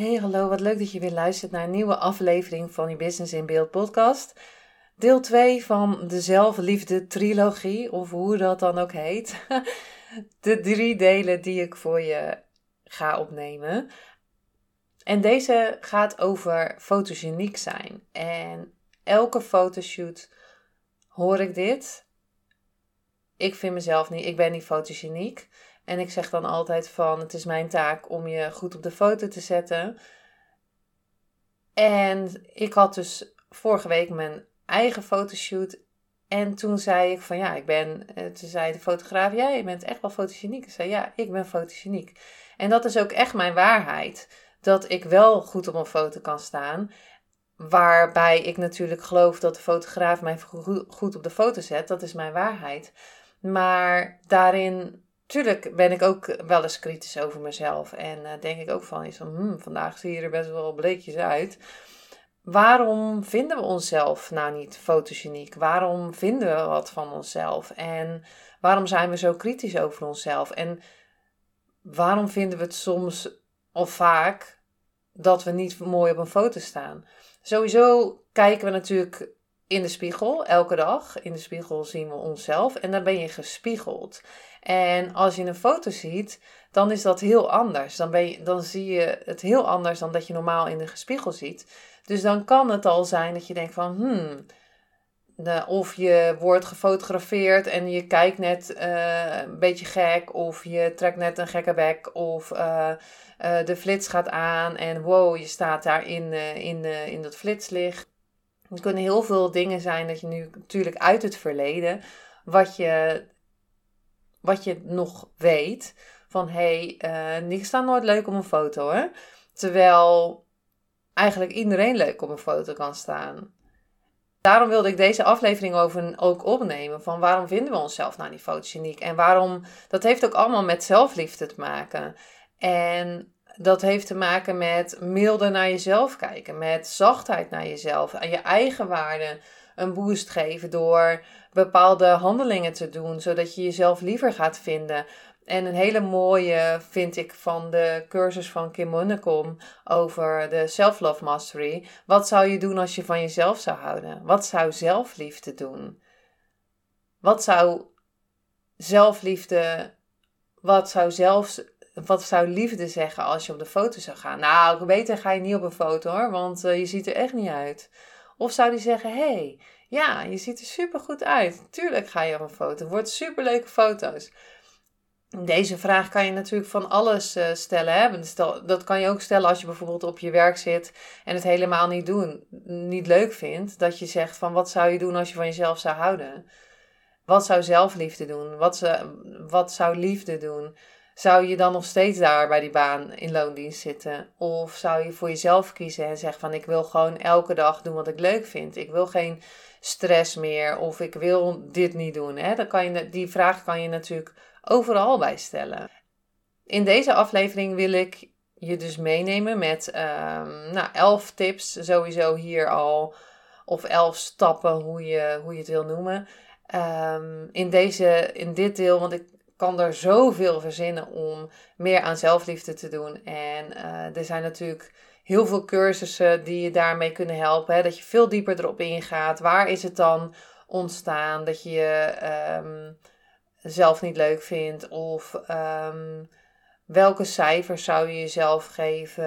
Hey, hallo, wat leuk dat je weer luistert naar een nieuwe aflevering van je Business in Beeld podcast. Deel 2 van de zelfliefde trilogie, of hoe dat dan ook heet. De drie delen die ik voor je ga opnemen. En deze gaat over fotogeniek zijn. En elke fotoshoot hoor ik dit. Ik vind mezelf niet, ik ben niet fotogeniek. En ik zeg dan altijd van, het is mijn taak om je goed op de foto te zetten. En ik had dus vorige week mijn eigen fotoshoot. En toen zei ik van ja, ik ben, eh, toen zei de fotograaf, ja, je bent echt wel fotogeniek. Ik zei ja, ik ben fotogeniek. En dat is ook echt mijn waarheid. Dat ik wel goed op een foto kan staan. Waarbij ik natuurlijk geloof dat de fotograaf mij goed op de foto zet. Dat is mijn waarheid. Maar daarin Tuurlijk ben ik ook wel eens kritisch over mezelf. En uh, denk ik ook van, is van hmm, vandaag zie je er best wel bleekjes uit. Waarom vinden we onszelf nou niet fotogeniek? Waarom vinden we wat van onszelf? En waarom zijn we zo kritisch over onszelf? En waarom vinden we het soms of vaak dat we niet mooi op een foto staan? Sowieso kijken we natuurlijk in de spiegel elke dag. In de spiegel zien we onszelf en dan ben je gespiegeld. En als je een foto ziet, dan is dat heel anders. Dan, ben je, dan zie je het heel anders dan dat je normaal in de spiegel ziet. Dus dan kan het al zijn dat je denkt van, hmm, of je wordt gefotografeerd en je kijkt net uh, een beetje gek, of je trekt net een gekke bek, of uh, uh, de flits gaat aan en wow, je staat daar in, in, in dat flitslicht. Er kunnen heel veel dingen zijn dat je nu natuurlijk uit het verleden, wat je wat je nog weet. Van hé, hey, uh, die staan nooit leuk op een foto hè. Terwijl eigenlijk iedereen leuk op een foto kan staan. Daarom wilde ik deze aflevering over, ook opnemen. Van waarom vinden we onszelf nou niet fotogeniek? En waarom, dat heeft ook allemaal met zelfliefde te maken. En dat heeft te maken met milder naar jezelf kijken. Met zachtheid naar jezelf. Aan je eigen waarde een boost geven door bepaalde handelingen te doen, zodat je jezelf liever gaat vinden. En een hele mooie vind ik van de cursus van Kim Munnekom over de Self-Love Mastery. Wat zou je doen als je van jezelf zou houden? Wat zou zelfliefde doen? Wat zou zelfliefde, wat zou zelfs, wat zou liefde zeggen als je op de foto zou gaan? Nou, beter ga je niet op een foto hoor, want uh, je ziet er echt niet uit. Of zou die zeggen, hey, ja, je ziet er super goed uit. Tuurlijk ga je op een foto. Wordt super leuke foto's. Deze vraag kan je natuurlijk van alles uh, stellen. Hè? Dat kan je ook stellen als je bijvoorbeeld op je werk zit en het helemaal niet doen, niet leuk vindt. Dat je zegt van wat zou je doen als je van jezelf zou houden? Wat zou zelfliefde doen? Wat, wat zou liefde doen? Zou je dan nog steeds daar bij die baan in loondienst zitten? Of zou je voor jezelf kiezen en zeggen van ik wil gewoon elke dag doen wat ik leuk vind. Ik wil geen stress meer of ik wil dit niet doen. Hè? Dan kan je, die vraag kan je natuurlijk overal bij stellen. In deze aflevering wil ik je dus meenemen met um, nou, elf tips sowieso hier al. Of elf stappen, hoe je, hoe je het wil noemen. Um, in, deze, in dit deel, want ik kan er zoveel verzinnen om meer aan zelfliefde te doen. En uh, er zijn natuurlijk heel veel cursussen die je daarmee kunnen helpen. Hè? Dat je veel dieper erop ingaat. Waar is het dan ontstaan dat je um, zelf niet leuk vindt? Of um, welke cijfers zou je jezelf geven?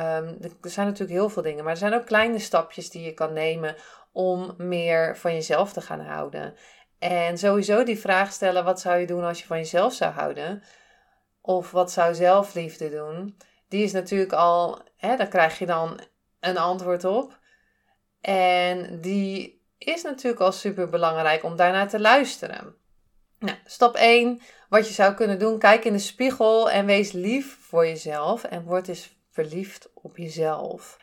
Um, er zijn natuurlijk heel veel dingen. Maar er zijn ook kleine stapjes die je kan nemen om meer van jezelf te gaan houden. En sowieso die vraag stellen: wat zou je doen als je van jezelf zou houden? Of wat zou zelfliefde doen? Die is natuurlijk al, hè, daar krijg je dan een antwoord op. En die is natuurlijk al super belangrijk om daarnaar te luisteren. Nou, stap 1. wat je zou kunnen doen, kijk in de spiegel en wees lief voor jezelf. En word eens verliefd op jezelf.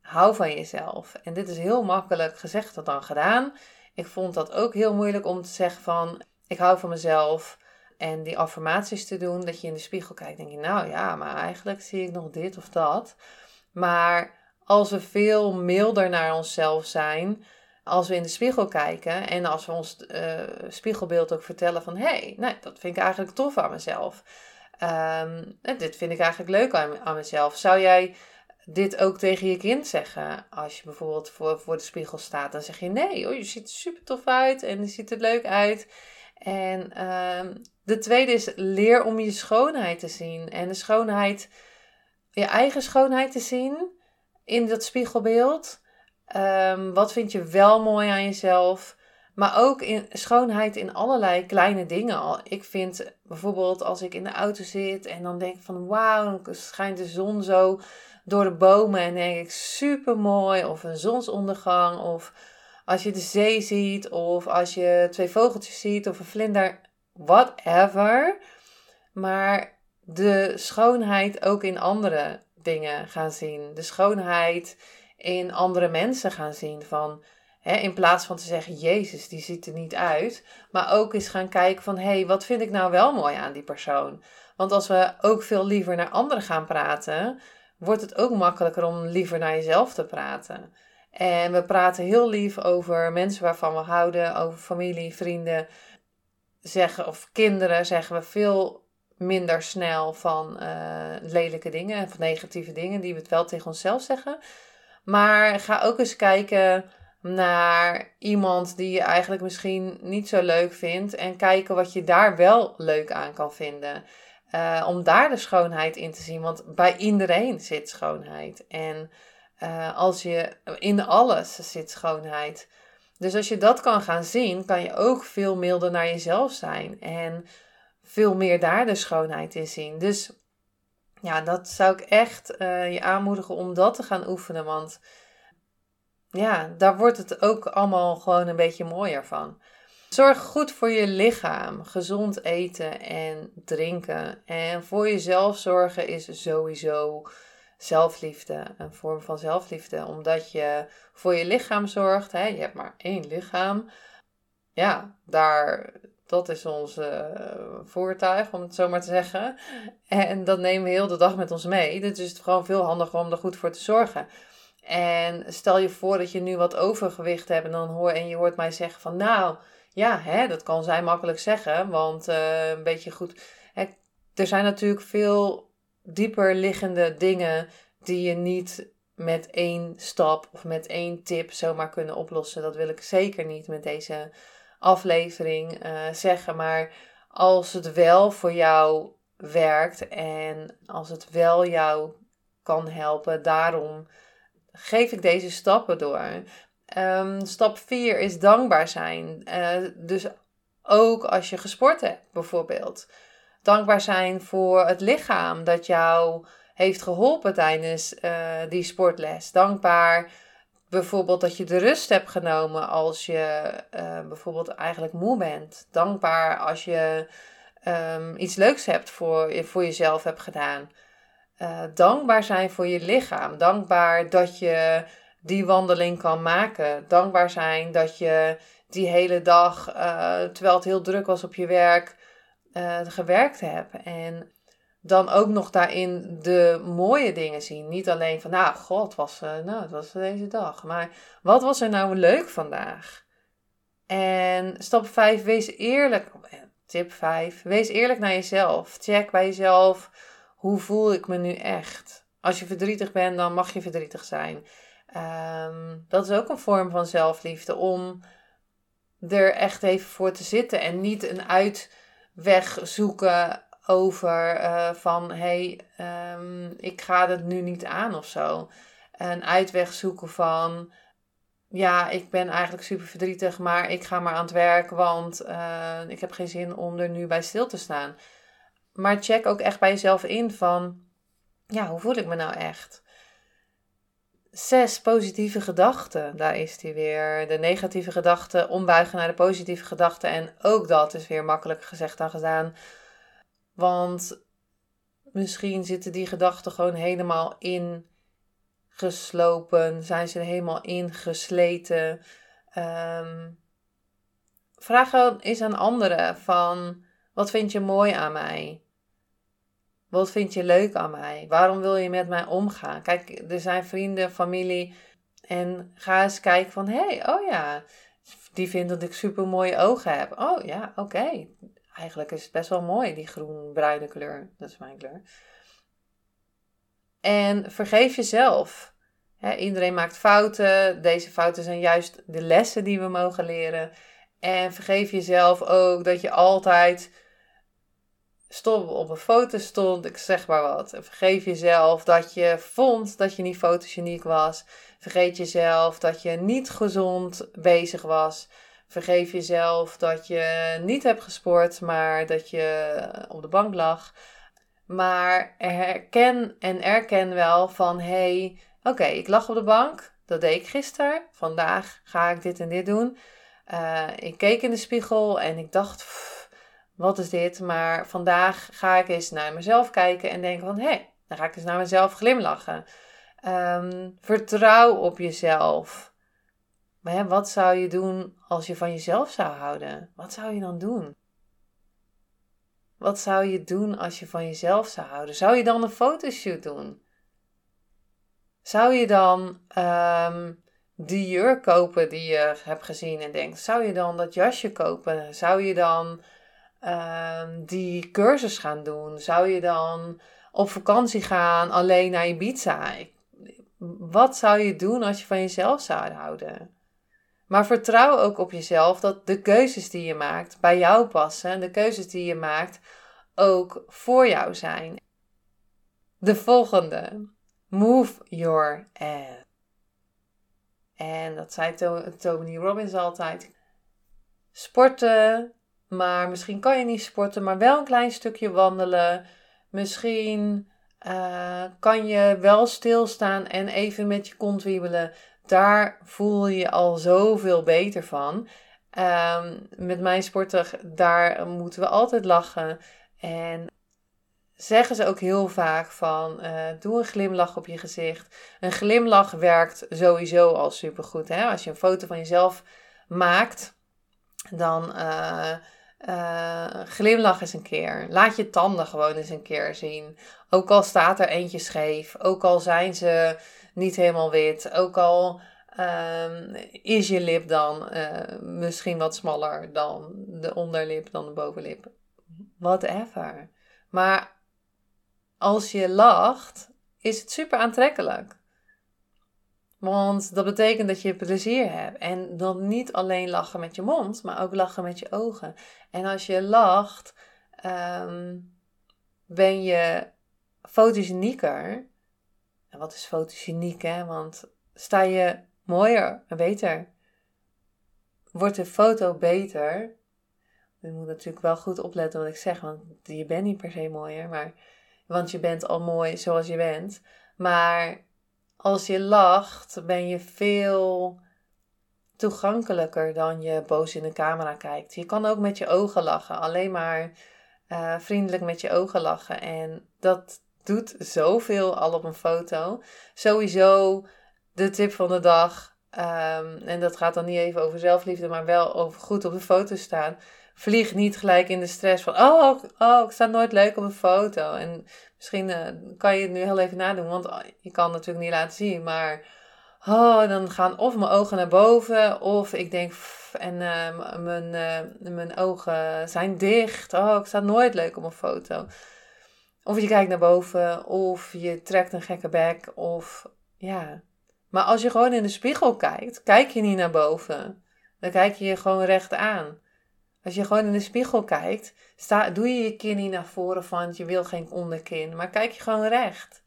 Hou van jezelf. En dit is heel makkelijk gezegd dan gedaan. Ik vond dat ook heel moeilijk om te zeggen van ik hou van mezelf. En die affirmaties te doen, dat je in de spiegel kijkt, denk je, nou ja, maar eigenlijk zie ik nog dit of dat. Maar als we veel milder naar onszelf zijn, als we in de spiegel kijken en als we ons uh, spiegelbeeld ook vertellen van, hé, hey, nee, dat vind ik eigenlijk tof aan mezelf. Um, dit vind ik eigenlijk leuk aan, aan mezelf. Zou jij dit ook tegen je kind zeggen? Als je bijvoorbeeld voor, voor de spiegel staat, dan zeg je nee, oh, je ziet er super tof uit en je ziet er leuk uit. En um, de tweede is leer om je schoonheid te zien. En de schoonheid, je eigen schoonheid te zien in dat spiegelbeeld. Um, wat vind je wel mooi aan jezelf? Maar ook in schoonheid in allerlei kleine dingen. Ik vind bijvoorbeeld als ik in de auto zit en dan denk van wauw, dan schijnt de zon zo door de bomen en denk ik super mooi. Of een zonsondergang. Of als je de zee ziet. Of als je twee vogeltjes ziet. Of een vlinder. Whatever. Maar de schoonheid ook in andere dingen gaan zien. De schoonheid in andere mensen gaan zien. Van, in plaats van te zeggen, Jezus, die ziet er niet uit. Maar ook eens gaan kijken van, hé, hey, wat vind ik nou wel mooi aan die persoon? Want als we ook veel liever naar anderen gaan praten, wordt het ook makkelijker om liever naar jezelf te praten. En we praten heel lief over mensen waarvan we houden, over familie, vrienden, zeggen, of kinderen, zeggen we veel minder snel van uh, lelijke dingen en van negatieve dingen die we het wel tegen onszelf zeggen. Maar ga ook eens kijken naar iemand die je eigenlijk misschien niet zo leuk vindt en kijken wat je daar wel leuk aan kan vinden. Uh, om daar de schoonheid in te zien, want bij iedereen zit schoonheid. En uh, als je in alles zit schoonheid. Dus als je dat kan gaan zien, kan je ook veel milder naar jezelf zijn. En veel meer daar de schoonheid in zien. Dus ja, dat zou ik echt uh, je aanmoedigen om dat te gaan oefenen. Want ja, daar wordt het ook allemaal gewoon een beetje mooier van. Zorg goed voor je lichaam. Gezond eten en drinken. En voor jezelf zorgen is sowieso zelfliefde. Een vorm van zelfliefde. Omdat je voor je lichaam zorgt. Hè? Je hebt maar één lichaam. Ja, daar, dat is ons uh, voertuig, om het zo maar te zeggen. En dat nemen we heel de dag met ons mee. Dus is gewoon veel handiger om er goed voor te zorgen. En stel je voor dat je nu wat overgewicht hebt en, dan hoor, en je hoort mij zeggen van nou, ja, hè, dat kan zij makkelijk zeggen, want uh, een beetje goed. Hè, er zijn natuurlijk veel dieper liggende dingen die je niet met één stap of met één tip zomaar kunnen oplossen. Dat wil ik zeker niet met deze aflevering uh, zeggen. Maar als het wel voor jou werkt en als het wel jou kan helpen, daarom geef ik deze stappen door. Um, stap 4 is dankbaar zijn. Uh, dus ook als je gesport hebt, bijvoorbeeld. Dankbaar zijn voor het lichaam dat jou heeft geholpen tijdens uh, die sportles. Dankbaar bijvoorbeeld dat je de rust hebt genomen als je uh, bijvoorbeeld eigenlijk moe bent. Dankbaar als je um, iets leuks hebt voor, voor jezelf hebt gedaan. Dankbaar zijn voor je lichaam. Dankbaar dat je die wandeling kan maken. Dankbaar zijn dat je die hele dag, uh, terwijl het heel druk was op je werk, uh, gewerkt hebt. En dan ook nog daarin de mooie dingen zien. Niet alleen van, nou, god, was, uh, nou, het was deze dag. Maar wat was er nou leuk vandaag? En stap 5, wees eerlijk. Tip 5, wees eerlijk naar jezelf. Check bij jezelf, hoe voel ik me nu echt? Als je verdrietig bent, dan mag je verdrietig zijn. Um, dat is ook een vorm van zelfliefde. Om er echt even voor te zitten en niet een uitweg zoeken over uh, van hé, hey, um, ik ga het nu niet aan of zo. Een uitweg zoeken van ja, ik ben eigenlijk super verdrietig, maar ik ga maar aan het werk, want uh, ik heb geen zin om er nu bij stil te staan. Maar check ook echt bij jezelf in van ja, hoe voel ik me nou echt? Zes positieve gedachten. Daar is die weer. De negatieve gedachten ombuigen naar de positieve gedachten. En ook dat is weer makkelijker gezegd dan gedaan. Want misschien zitten die gedachten gewoon helemaal ingeslopen. Zijn ze er helemaal ingesleten. Um, vraag eens aan anderen van... Wat vind je mooi aan mij? Wat vind je leuk aan mij? Waarom wil je met mij omgaan? Kijk, er zijn vrienden, familie. En ga eens kijken van, hé, hey, oh ja, die vindt dat ik super mooie ogen heb. Oh ja, oké. Eigenlijk is het best wel mooi, die groen-bruine kleur. Dat is mijn kleur. En vergeef jezelf. iedereen maakt fouten. Deze fouten zijn juist de lessen die we mogen leren. En vergeef jezelf ook dat je altijd stond op een foto stond, ik zeg maar wat. Vergeef jezelf dat je vond dat je niet fotogeniek was. Vergeet jezelf dat je niet gezond bezig was. Vergeef jezelf dat je niet hebt gesport, maar dat je op de bank lag. Maar herken en erken wel van hey, oké, ik lag op de bank. Dat deed ik gisteren. Vandaag ga ik dit en dit doen. Uh, ik keek in de spiegel en ik dacht wat is dit? Maar vandaag ga ik eens naar mezelf kijken en denken van, hé, hey, dan ga ik eens naar mezelf glimlachen. Um, vertrouw op jezelf. Maar wat zou je doen als je van jezelf zou houden? Wat zou je dan doen? Wat zou je doen als je van jezelf zou houden? Zou je dan een fotoshoot doen? Zou je dan um, die jurk kopen die je hebt gezien en denkt? Zou je dan dat jasje kopen? Zou je dan Ehm, die cursus gaan doen? Zou je dan op vakantie gaan alleen naar Ibiza? Wat zou je doen als je van jezelf zou houden? Maar vertrouw ook op jezelf dat de keuzes die je maakt bij jou passen en de keuzes die je maakt ook voor jou zijn. De volgende. Move your ass. En dat zei Tony Robbins altijd. Sporten, maar misschien kan je niet sporten, maar wel een klein stukje wandelen. Misschien uh, kan je wel stilstaan en even met je kont wiebelen. Daar voel je al zoveel beter van. Um, met mijn sporten, daar moeten we altijd lachen. En zeggen ze ook heel vaak van, uh, doe een glimlach op je gezicht. Een glimlach werkt sowieso al supergoed. Hè? Als je een foto van jezelf maakt, dan... Uh, uh, glimlach eens een keer. Laat je tanden gewoon eens een keer zien. Ook al staat er eentje scheef. Ook al zijn ze niet helemaal wit. Ook al um, is je lip dan uh, misschien wat smaller dan de onderlip, dan de bovenlip. Whatever. Maar als je lacht, is het super aantrekkelijk. Want dat betekent dat je plezier hebt. En dan niet alleen lachen met je mond, maar ook lachen met je ogen. En als je lacht, ehm, ben je fotogenieker. En wat is fotogeniek, hè? Want sta je mooier en beter. Wordt de foto beter. Je moet natuurlijk wel goed opletten wat ik zeg, want je bent niet per se mooier, maar, want je bent al mooi zoals je bent. Maar als je lacht, ben je veel toegankelijker dan je boos in de camera kijkt. Je kan ook met je ogen lachen, alleen maar uh, vriendelijk met je ogen lachen. En dat doet zoveel al op een foto. Sowieso de tip van de dag. Um, en dat gaat dan niet even over zelfliefde, maar wel over goed op de foto staan. Vlieg niet gelijk in de stress van, oh, oh, ik sta nooit leuk op een foto. En misschien uh, kan je het nu heel even nadoen, want je kan het natuurlijk niet laten zien, maar oh, dan gaan of mijn ogen naar boven, of ik denk, en uh, mijn, mijn ogen zijn dicht. Oh, ik sta nooit leuk op een foto. Of je kijkt naar boven, of je trekt een gekke bek, of ja. Maar als je gewoon in de spiegel kijkt, kijk je niet naar boven. Dan kijk je je gewoon recht aan. Als je gewoon in de spiegel kijkt, sta, doe je je kin niet naar voren van je wil geen onderkin, maar kijk je gewoon recht.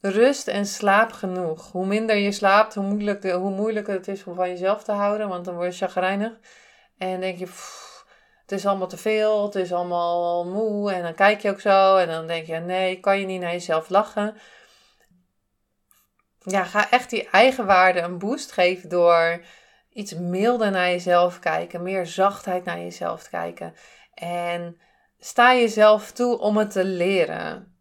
Rust en slaap genoeg. Hoe minder je slaapt, hoe hoe moeilijker het is om van jezelf te houden, want dan word je chagrijnig. En denk je, het is allemaal te veel, het is allemaal moe. En dan kijk je ook zo en dan denk je, nee, kan je niet naar jezelf lachen. ja, ga echt die eigenwaarde een boost geven door iets milder naar jezelf kijken, meer zachtheid naar jezelf kijken. En sta jezelf toe om het te leren.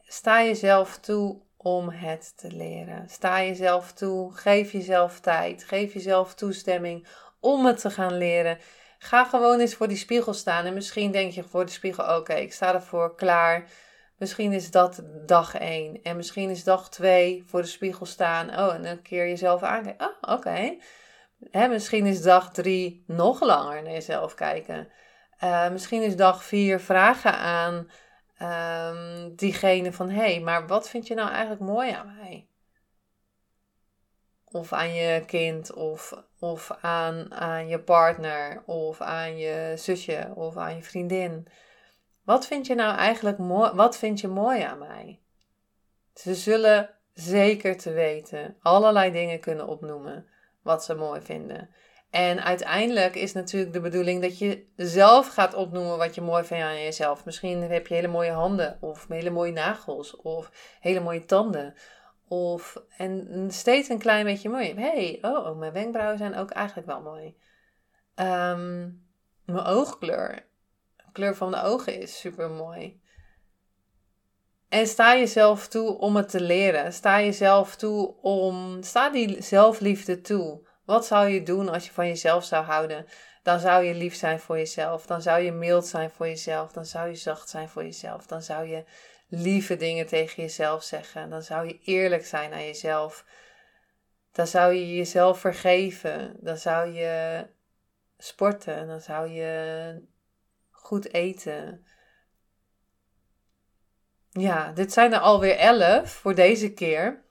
Sta jezelf toe om het te leren. Sta jezelf toe, geef jezelf tijd, geef jezelf toestemming om het te gaan leren. Ga gewoon eens voor die spiegel staan en misschien denk je voor de spiegel: oké, ik sta ervoor klaar. Misschien is dat dag 1 en misschien is dag 2 voor de spiegel staan. Oh, en een keer jezelf aankijken. Oh, oké. Misschien is dag 3 nog langer naar jezelf kijken. Uh, misschien is dag 4 vragen aan um, diegene van: hé, hey, maar wat vind je nou eigenlijk mooi aan mij? Of aan je kind, of, of aan, aan je partner, of aan je zusje, of aan je vriendin. Wat vind je nou eigenlijk mooi? Wat vind je mooi aan mij? Ze zullen zeker te weten allerlei dingen kunnen opnoemen wat ze mooi vinden. En uiteindelijk is natuurlijk de bedoeling dat je zelf gaat opnoemen wat je mooi vindt aan jezelf. Misschien heb je hele mooie handen, of hele mooie nagels, of hele mooie tanden. Of, en steeds een klein beetje mooi. hey, oh, oh, mijn wenkbrauwen zijn ook eigenlijk wel mooi. Ehm, mijn oogkleur. Kleur van de ogen is super mooi. En sta jezelf toe om het te leren. Sta jezelf toe om. Sta die zelfliefde toe. Wat zou je doen als je van jezelf zou houden? Dan zou je lief zijn voor jezelf. Dan zou je mild zijn voor jezelf. Dan zou je zacht zijn voor jezelf. Dan zou je lieve dingen tegen jezelf zeggen. Dan zou je eerlijk zijn aan jezelf. Dan zou je jezelf vergeven. Dan zou je sporten. Dan zou je goed eten. Ja, dit zijn er alweer elf voor deze keer.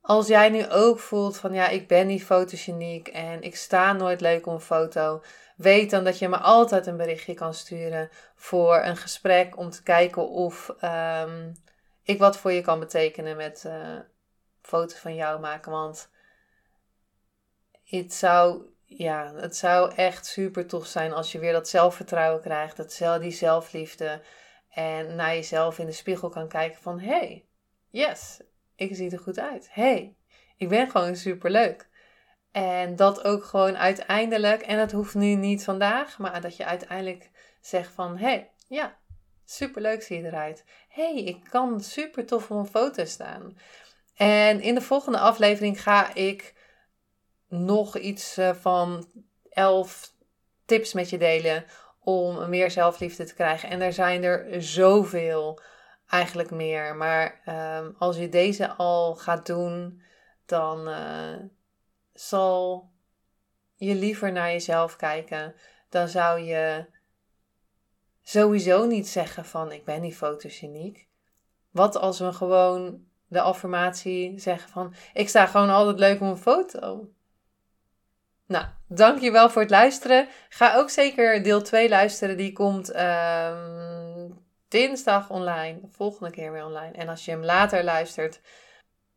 Als jij nu ook voelt van ja, ik ben niet fotogeniek en ik sta nooit leuk op een foto, weet dan dat je me altijd een berichtje kan sturen voor een gesprek om te kijken of um, ik wat voor je kan betekenen met uh, foto's van jou maken. Want het zou, ja, het zou echt super tof zijn als je weer dat zelfvertrouwen krijgt, dat, die zelfliefde en naar jezelf in de spiegel kan kijken van hey, yes, ik zie er goed uit. hey, ik ben gewoon super leuk. En dat ook gewoon uiteindelijk, en dat hoeft nu niet vandaag, maar dat je uiteindelijk zegt van hey, ja, super leuk zie je eruit. hey, ik kan super tof op een foto staan. En in de volgende aflevering ga ik nog iets eh, van elf tips met je delen om meer zelfliefde te krijgen. En er zijn er zoveel eigenlijk meer. Maar ehm, als je deze al gaat doen, dan uh, zal je liever naar jezelf kijken. Dan zou je sowieso niet zeggen van ik ben niet fotogeniek. Wat als we gewoon de affirmatie zeggen van ik sta gewoon altijd leuk op een foto. Nou, dankjewel voor het luisteren. Ga ook zeker deel 2 luisteren. Die komt um, dinsdag online. De volgende keer weer online. En als je hem later luistert,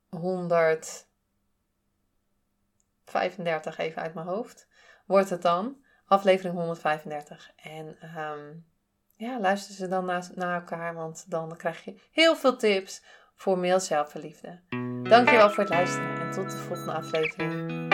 135 even uit mijn hoofd, wordt het dan. Aflevering 135. En um, ja, luister ze dan naar, naar elkaar, want dan krijg je heel veel tips voor meer zelfverliefde. Dankjewel voor het luisteren en tot de volgende aflevering.